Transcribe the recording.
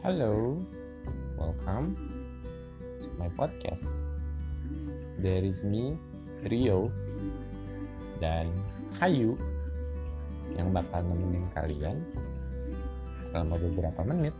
Hello, welcome to my podcast. There is me, Rio, dan Hayu yang bakal nemenin kalian selama beberapa menit.